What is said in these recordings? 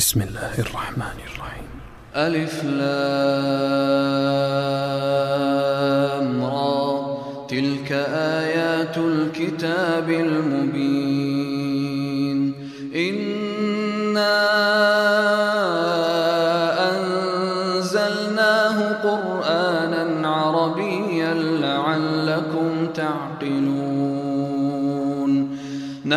بسم الله الرحمن الرحيم. ألف لام را. تلك آيات الكتاب المبين.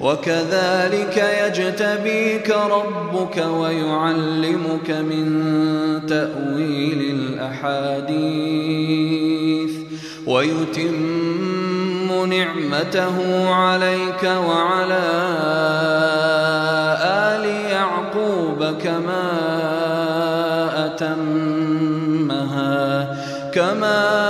وكذلك يجتبيك ربك ويعلمك من تأويل الأحاديث ويتم نعمته عليك وعلى آل يعقوب كما أتمها كما أتمها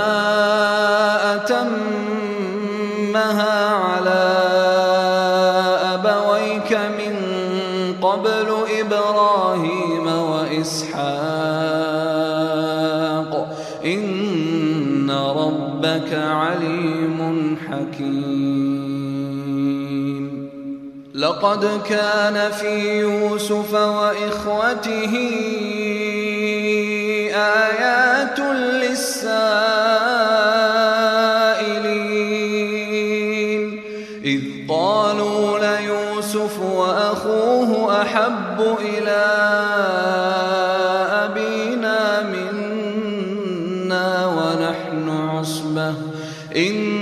لقد كان في يوسف وإخوته آيات للسائلين. إذ قالوا ليوسف وأخوه أحب إلى أبينا منا ونحن عصبة. إن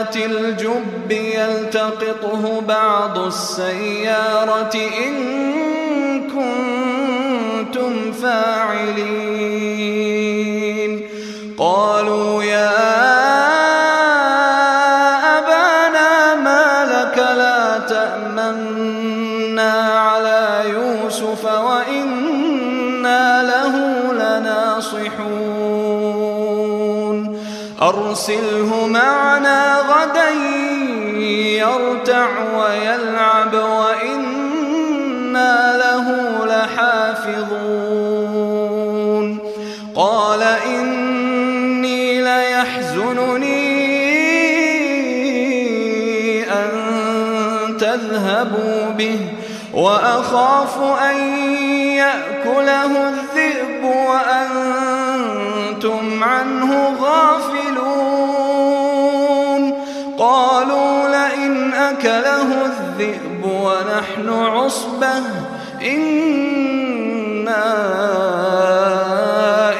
غيابة الجب يلتقطه بعض السيارة إن كنتم فاعلين. قالوا يا أبانا ما لك لا تأمنا على يوسف وإنا له لناصحون. أرسله ويلعب وإنا له لحافظون. قال إني ليحزنني أن تذهبوا به وأخاف أن يأكله الذئب وأنتم عنه غافلون. لئن أكله الذئب ونحن عصبة. إنا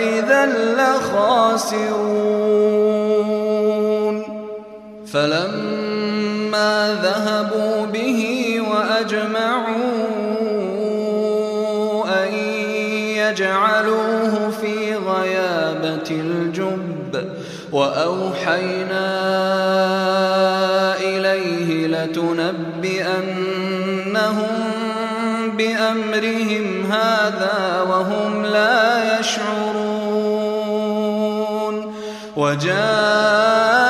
إذا لخاسرون. فلما وأوحينا إليه لتنبئنهم بأمرهم هذا وهم لا يشعرون. وجاءوا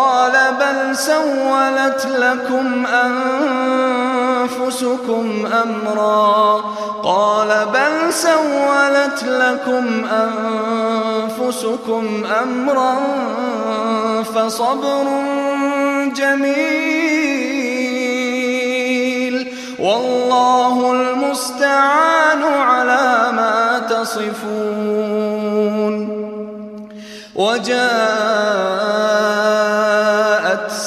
قال بل سولت لكم أنفسكم أمرا. قال بل سولت لكم أنفسكم أمرا فصبر جميل. والله المستعان على ما تصفون. وجاءت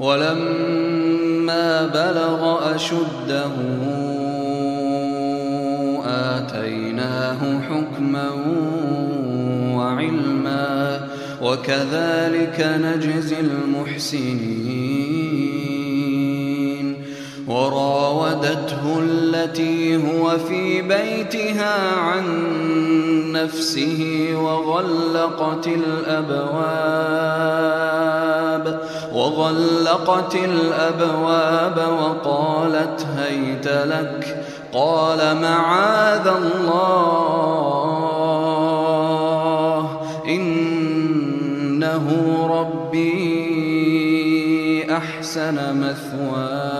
ولما بلغ أشده آتيناه حكما وعلما وكذلك نجزي المحسنين. وراودته التي هو في بيتها عن نفسه وغلقت الأبواب وغلقت الأبواب وقالت هيت لك قال معاذ الله إنه ربي أحسن مثواي.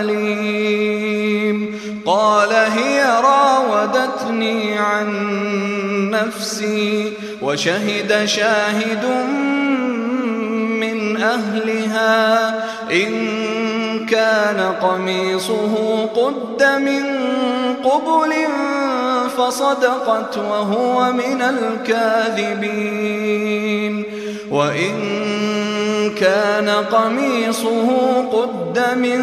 أليم قال هي راودتني عن نفسي وشهد شاهد من أهلها. إن كان قميصه قد من قبل فصدقت وهو من الكاذبين. وإن كان قميصه قد من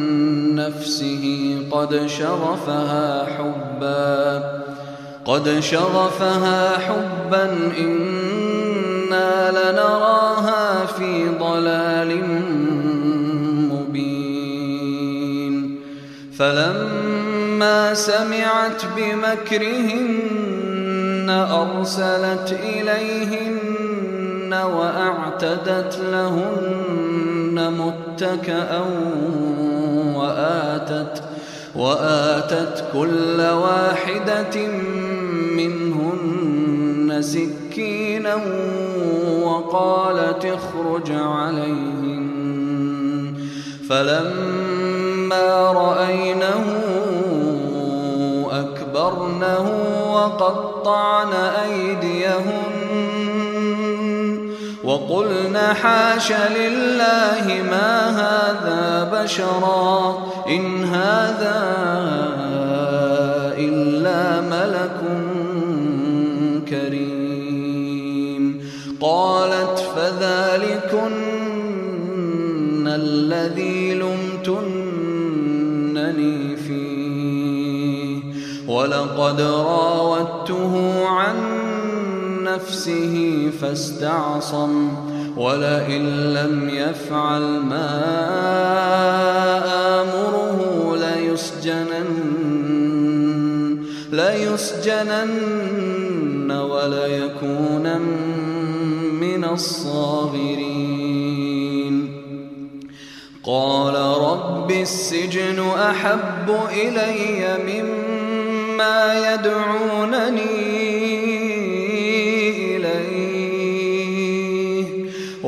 نفسه قد شغفها حبا قد شغفها حبا إنا لنراها في ضلال مبين. فلما سمعت بمكرهن أرسلت إليهن وأعتدت لهن متكأ وآتت وآتت كل واحدة منهن سكينا وقالت اخرج عليهن. فلما رأينه أكبرنه وقطعن أيديهن وقلن حاش لله ما هذا بشرا إن هذا إلا ملك كريم. قالت فذلكن الذي لمتنني فيه. ولقد راودته عن نفسه فاستعصم ولئن لم يفعل ما آمره ليسجنن ليسجنن وليكونن من الصاغرين. قال رب السجن أحب إلي مما يدعونني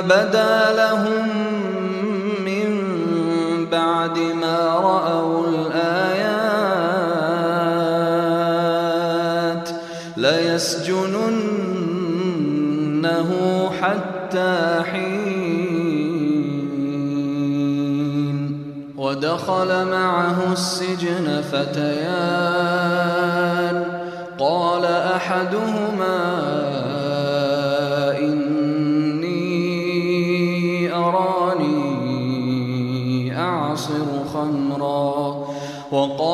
بدا لهم من بعد ما رأوا الآيات ليسجننه حتى حين. ودخل معه السجن فتيان. قال أحدهما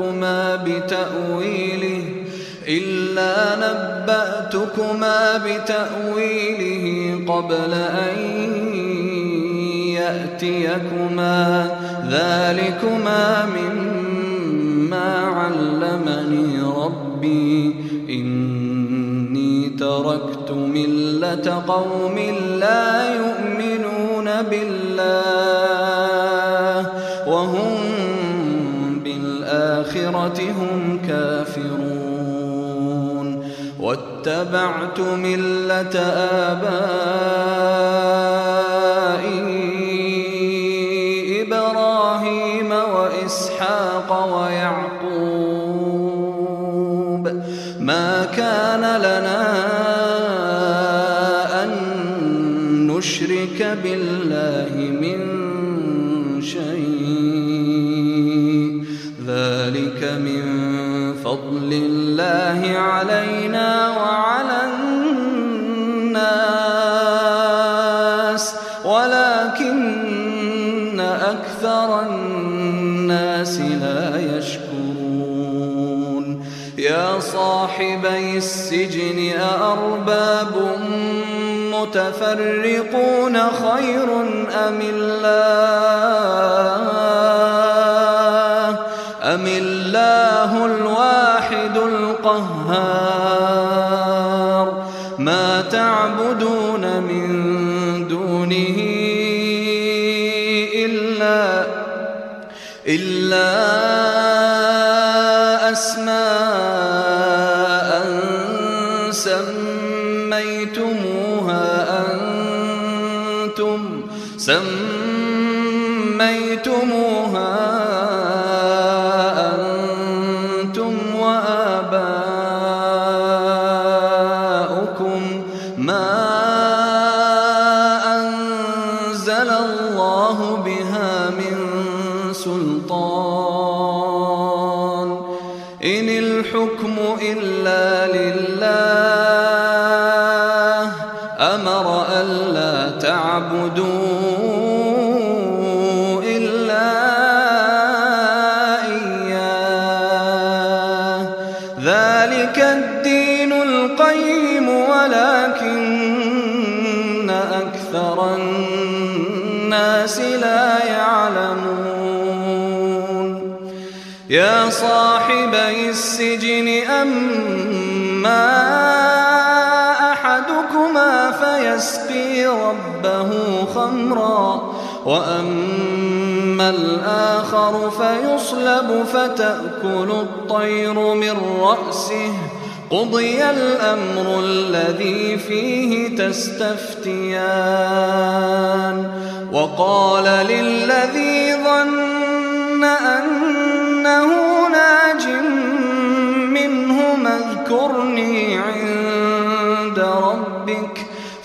نبأتكما بتأويله إلا نبأتكما بتأويله قبل أن يأتيكما. ذلكما مما علمني ربي. إني تركت ملة قوم لا يؤمنون بالله. بالآخرة هم كافرون واتبعت ملة آبائي إبراهيم وإسحاق ويعقوب. ما كان لنا أن نشرك بالله من السجن أأرباب متفرقون خير أم الله؟ صاحبي السجن أما أحدكما فيسقي ربه خمرا وأما الآخر فيصلب فتأكل الطير من رأسه قضي الأمر الذي فيه تستفتيان وقال للذي ظن أنه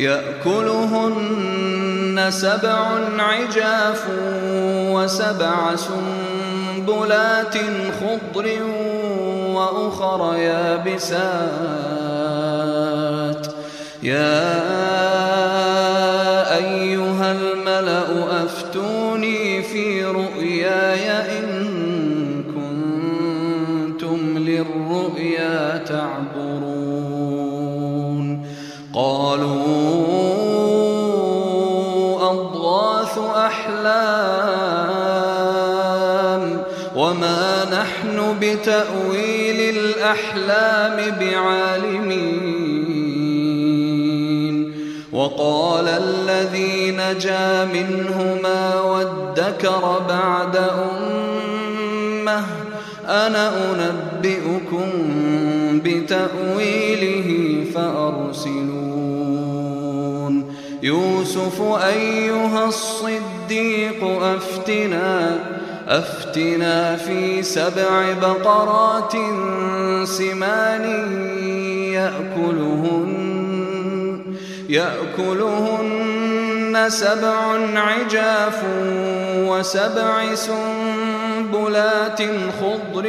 يأكلهن سبع عجاف وسبع سنبلات خضر وأخر يابسات. يا أيها الملأ أفتوني بتأويل الأحلام بعالمين. وقال الذي نجا منهما وادكر بعد أمة أنا أنبئكم بتأويله فأرسلون. يوسف أيها الصديق أفتنا أفتنا في سبع بقرات سمان يأكلهن يأكلهن سبع عجاف وسبع سنبلات خضر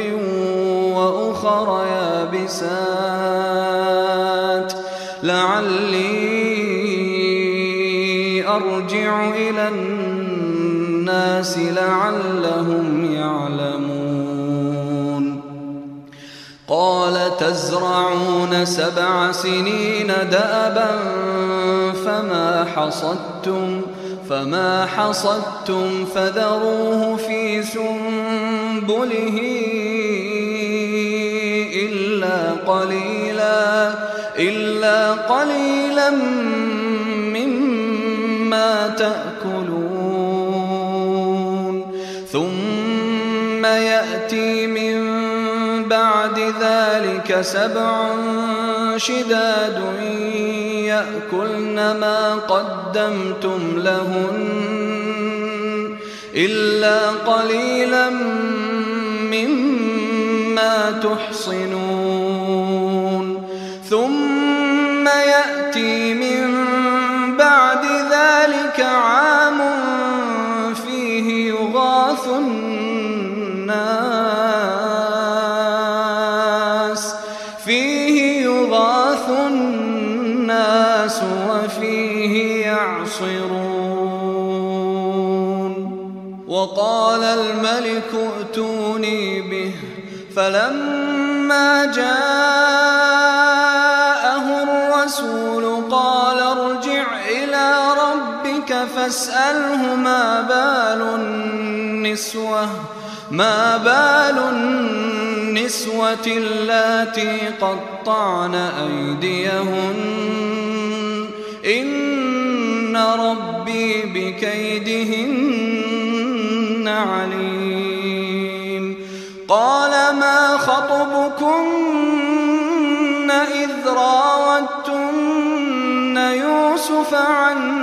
وأخر يابسات. لعلي أرجع إلى الناس لعلهم يعلمون. قال تزرعون سبع سنين دأبا فما حصدتم فما حصدتم فذروه في سنبله إلا قليلا إلا قليلا مما تأكلون. ثم يأتي من بعد ذلك سبع شداد يأكلن ما قدمتم لهن إلا قليلا مما تحصنون. عام فيه يغاث الناس. فيه يغاث الناس وفيه يعصرون. وقال الملك ائتوني به فلما جاءه الرسول فاسأله ما بال النسوة ما بال النسوة اللاتي قطعن أيديهن. إن ربي بكيدهن عليم. قال ما خطبكن إذ راوتن يوسف عن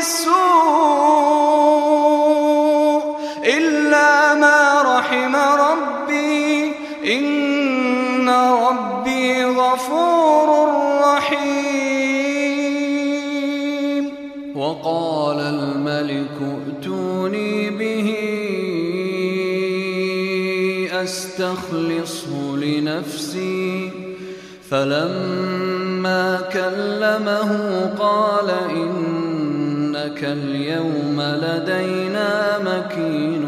بالسوء إلا ما رحم ربي. إن ربي غفور رحيم. وقال الملك ائتوني به. أستخلصه لنفسي. فلما كلمه قال اليوم لدينا مكين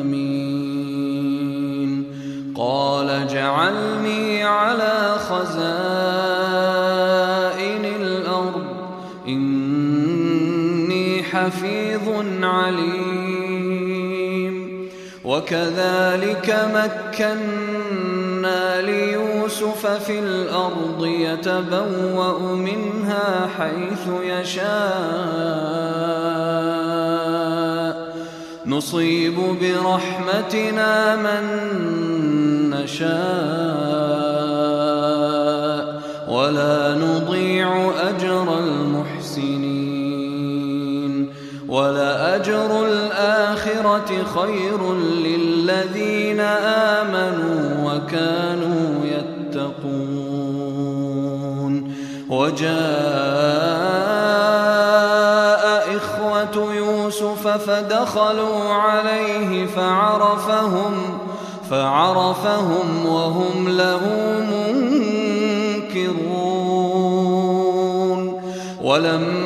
أمين. قال اجعلني على خزائن الأرض إني حفيظ عليم. وكذلك مكنا ليوسف في الأرض يتبوأ منها حيث يشاء. نصيب برحمتنا من نشاء. ولا نضيع أجر المحسنين. ولأجر الآخرة خير للذين آمنوا وكانوا يتقون. وجاء إخوة يوسف فدخلوا عليه فعرفهم فعرفهم وهم له منكرون. ولما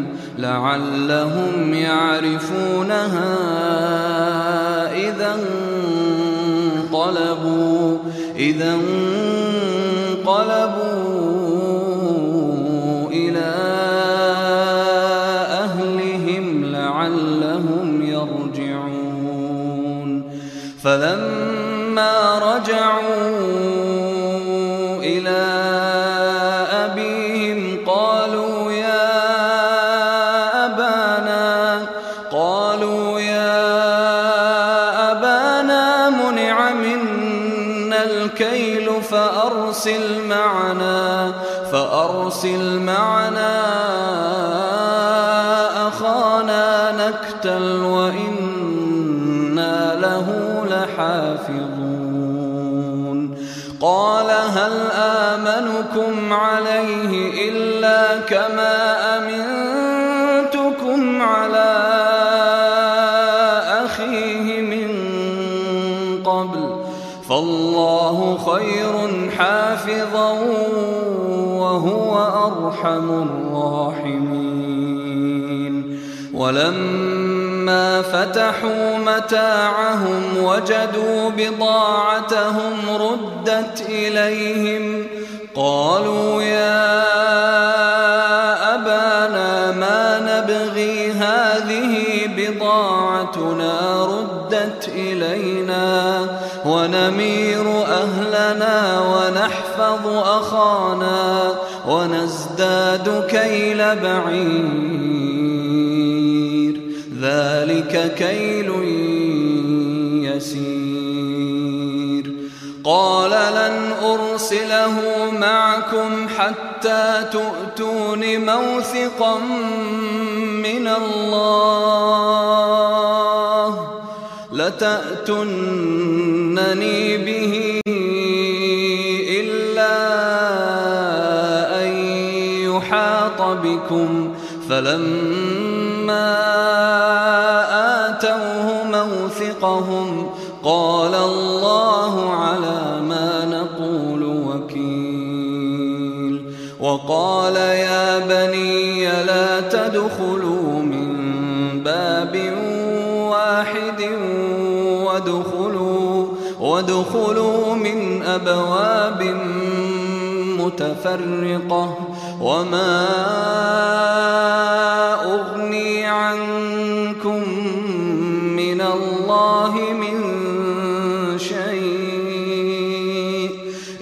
لعلهم يعرفونها إذا انقلبوا إذا انقلبوا إلى أهلهم لعلهم يرجعون. فلما رجعوا أرحم الراحمين. ولما فتحوا متاعهم وجدوا بضاعتهم ردت إليهم. قالوا يا أبانا ما نبغي هذه بضاعتنا. ردت إلينا ونمير أهلنا ونحفظ أخانا ونزداد كيل بعير. ذلك كيل يسير. قال لن أرسله معكم حتى تؤتون موثقا من الله. لتأتنني به بكم فلما آتوه موثقهم قال الله على ما نقول وكيل وقال يا بني لا تدخلوا من باب واحد وادخلوا وادخلوا من أبواب متفرقة وما أغني عنكم من الله من شيء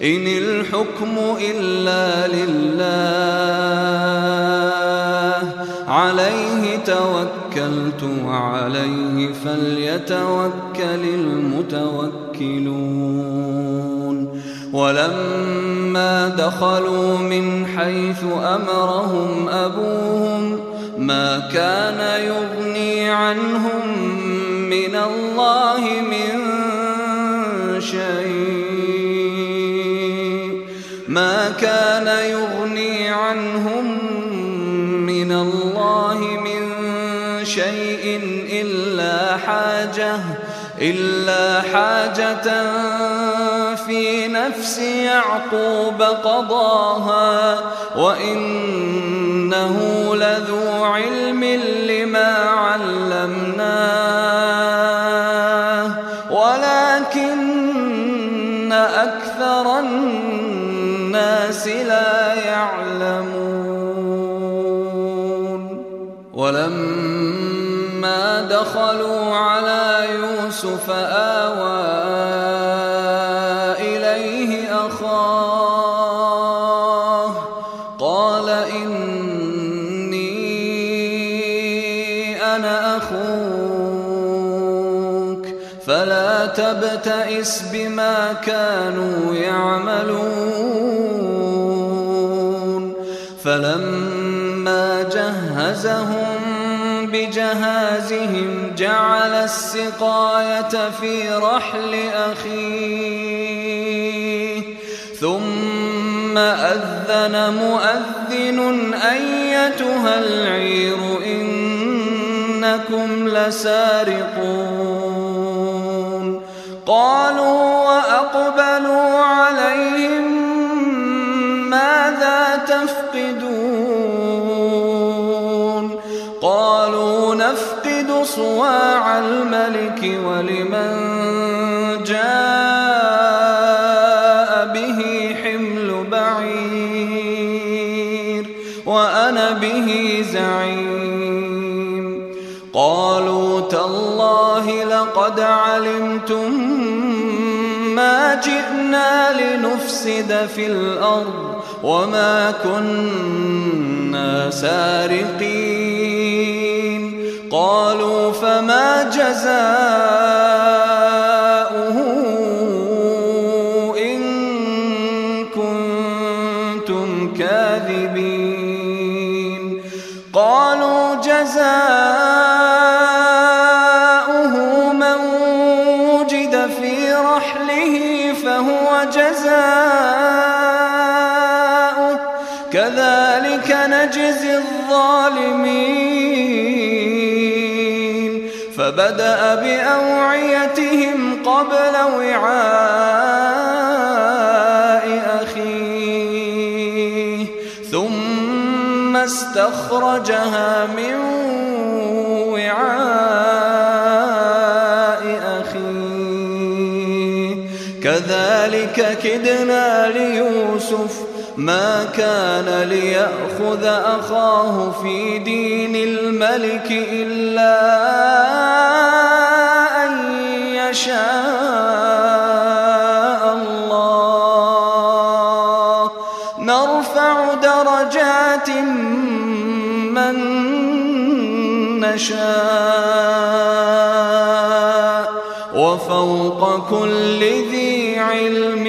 إن الحكم إلا لله عليه توكلت وعليه فليتوكل المتوكلون ولما دخلوا من حيث أمرهم أبوهم ما كان يغني عنهم من الله من شيء. ما كان يغني عنهم من الله من شيء إلا حاجة إلا حاجة في نفس يعقوب قضاها وإنه لذو علم لما علمناه ولكن أكثر الناس لا يعلمون ولما دخلوا على يوسف آوى فلا تبتئس بما كانوا يعملون فلما جهزهم بجهازهم جعل السقاية في رحل أخيه ثم أذن مؤذن أيتها العير إنكم لسارقون قالوا وأقبلوا عليهم ماذا تفقدون؟ قالوا نفقد صواع الملك ولمن جاء به حمل بعير وأنا به زعيم. قالوا تالله لقد علمتم ما جئنا لنفسد في الأرض وما كنا سارقين قالوا فما جزاؤه فبدأ بأوعيتهم قبل وعاء أخيه ثم استخرجها من وعاء أخيه. كذلك كدنا ليوسف ما كان ليأخذ أخاه في دين الملك إلا أن يشاء الله. نرفع درجات من نشاء وفوق كل ذي علم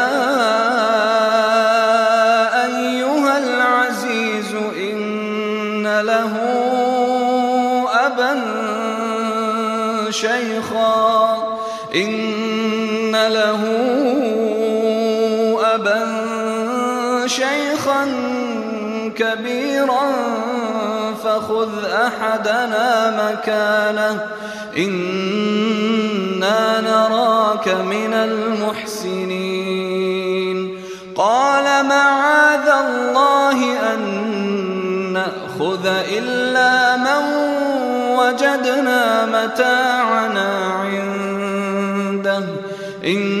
كبيرا فخذ أحدنا مكانه. إنا نراك من المحسنين. قال معاذ الله أن نأخذ إلا من وجدنا متاعنا عنده. إنا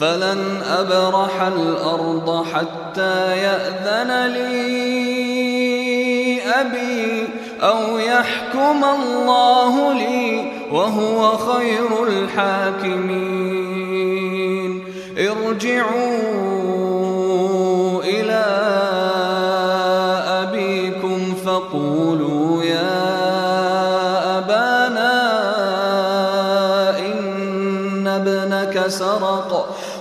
فلن أبرح الأرض حتى يأذن لي أبي أو يحكم الله لي وهو خير الحاكمين. ارجعوا إلى أبيكم فقولوا يا أبانا إن ابنك سرق.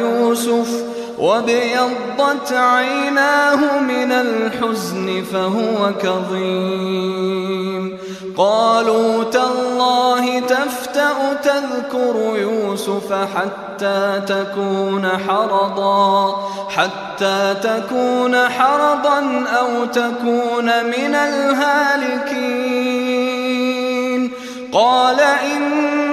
يوسف وابيضت عيناه من الحزن فهو كظيم. قالوا تالله تفتأ تذكر يوسف حتى تكون حرضا حتى تكون حرضا أو تكون من الهالكين. قال إنما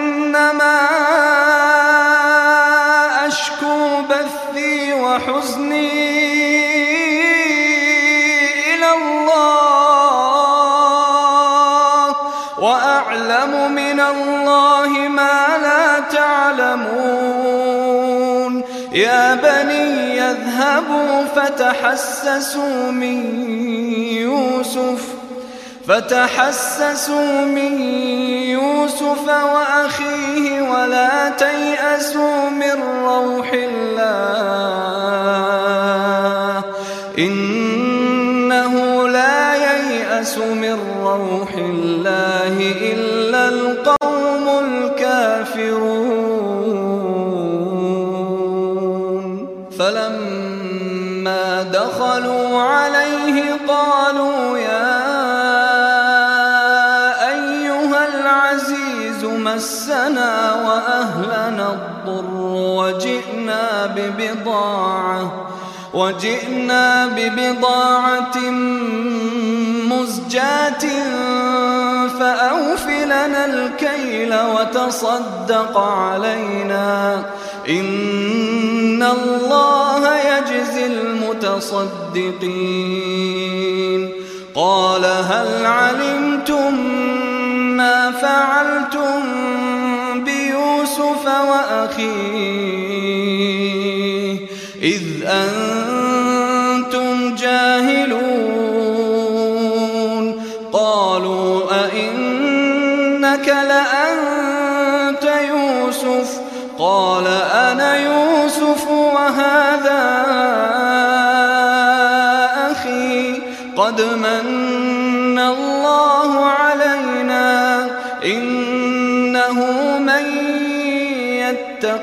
يذهبوا فتحسسوا من يوسف فتحسسوا من يوسف وأخيه ولا تيأسوا من روح الله إنه لا ييأس من روح الله إلا مسنا وأهلنا الضر وجئنا ببضاعة وجئنا ببضاعة مزجاة فأوف لنا الكيل وتصدق علينا. إن الله يجزي المتصدقين. قال هل علمتم ما فعلتم؟ وأخيه إذ أنتم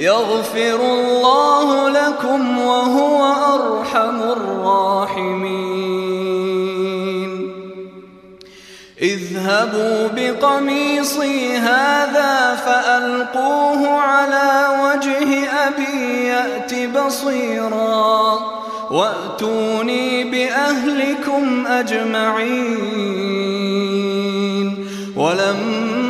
يغفر الله لكم وهو أرحم الراحمين. اذهبوا بقميصي هذا فألقوه على وجه أبي يأت بصيرا. وأتوني بأهلكم أجمعين. ولما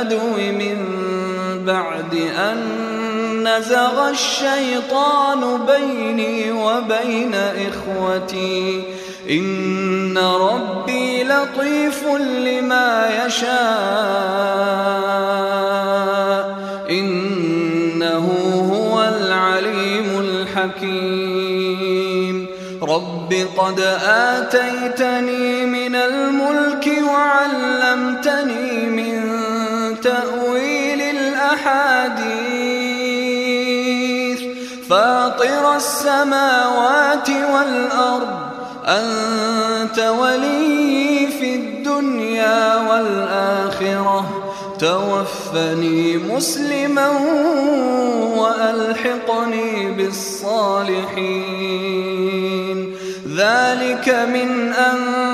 البدو من بعد أن نزغ الشيطان بيني وبين إخوتي. إن ربي لطيف لما يشاء. إنه هو العليم الحكيم. رب قد آتيتني من الملك وعلمتني من الأحاديث فاطر السماوات والأرض أنت ولي في الدنيا والآخرة. توفني مسلما وألحقني بالصالحين. ذلك من أنباء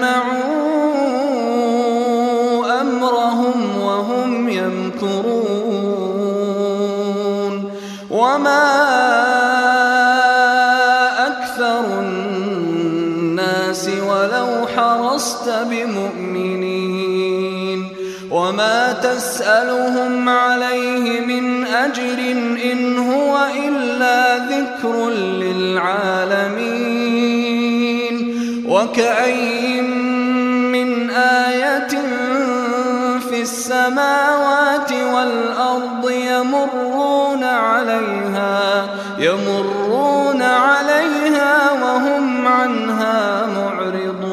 أجمعوا أمرهم وهم يمكرون وما أكثر الناس ولو حرصت بمؤمنين وما تسألهم عليه من أجر إن هو إلا ذكر للعالمين وكأي من آية في السماوات والأرض يمرون عليها يمرون عليها وهم عنها معرضون.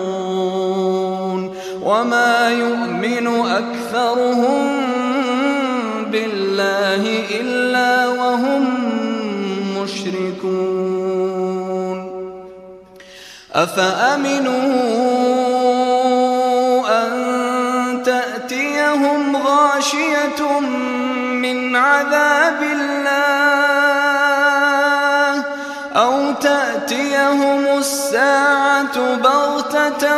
وما يؤمن أكثرهم أفأمنوا أن تأتيهم غاشية من عذاب الله أو تأتيهم الساعة بغتة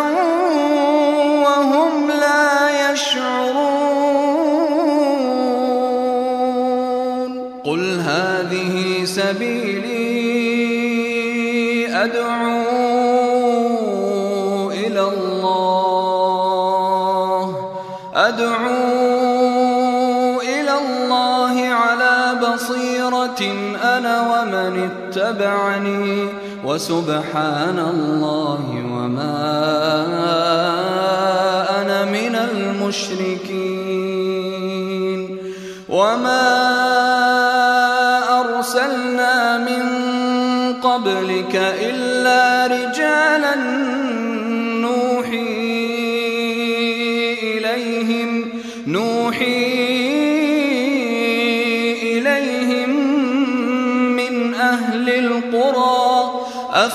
ومن اتبعني وسبحان الله وما أنا من المشركين وما أرسلنا من قبلك إلا رجالا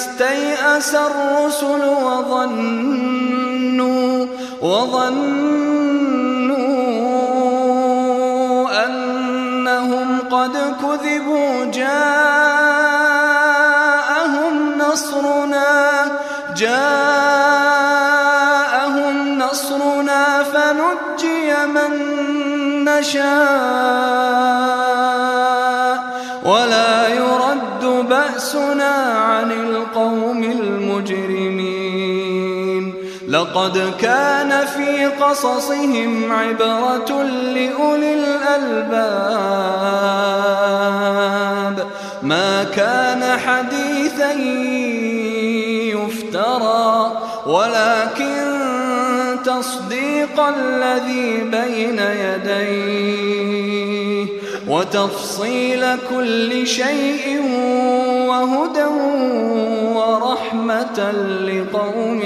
استيأس الرسل وظنوا وظنوا أنهم قد كذبوا جاءهم نصرنا جاءهم نصرنا فنجي من نشاء ولا يرد بأسنا لقد كان في قصصهم عبرة لأولي الألباب. ما كان حديثا يفترى ولكن تصديق الذي بين يديه. وتفصيل كل شيء وهدى ورحمة لقوم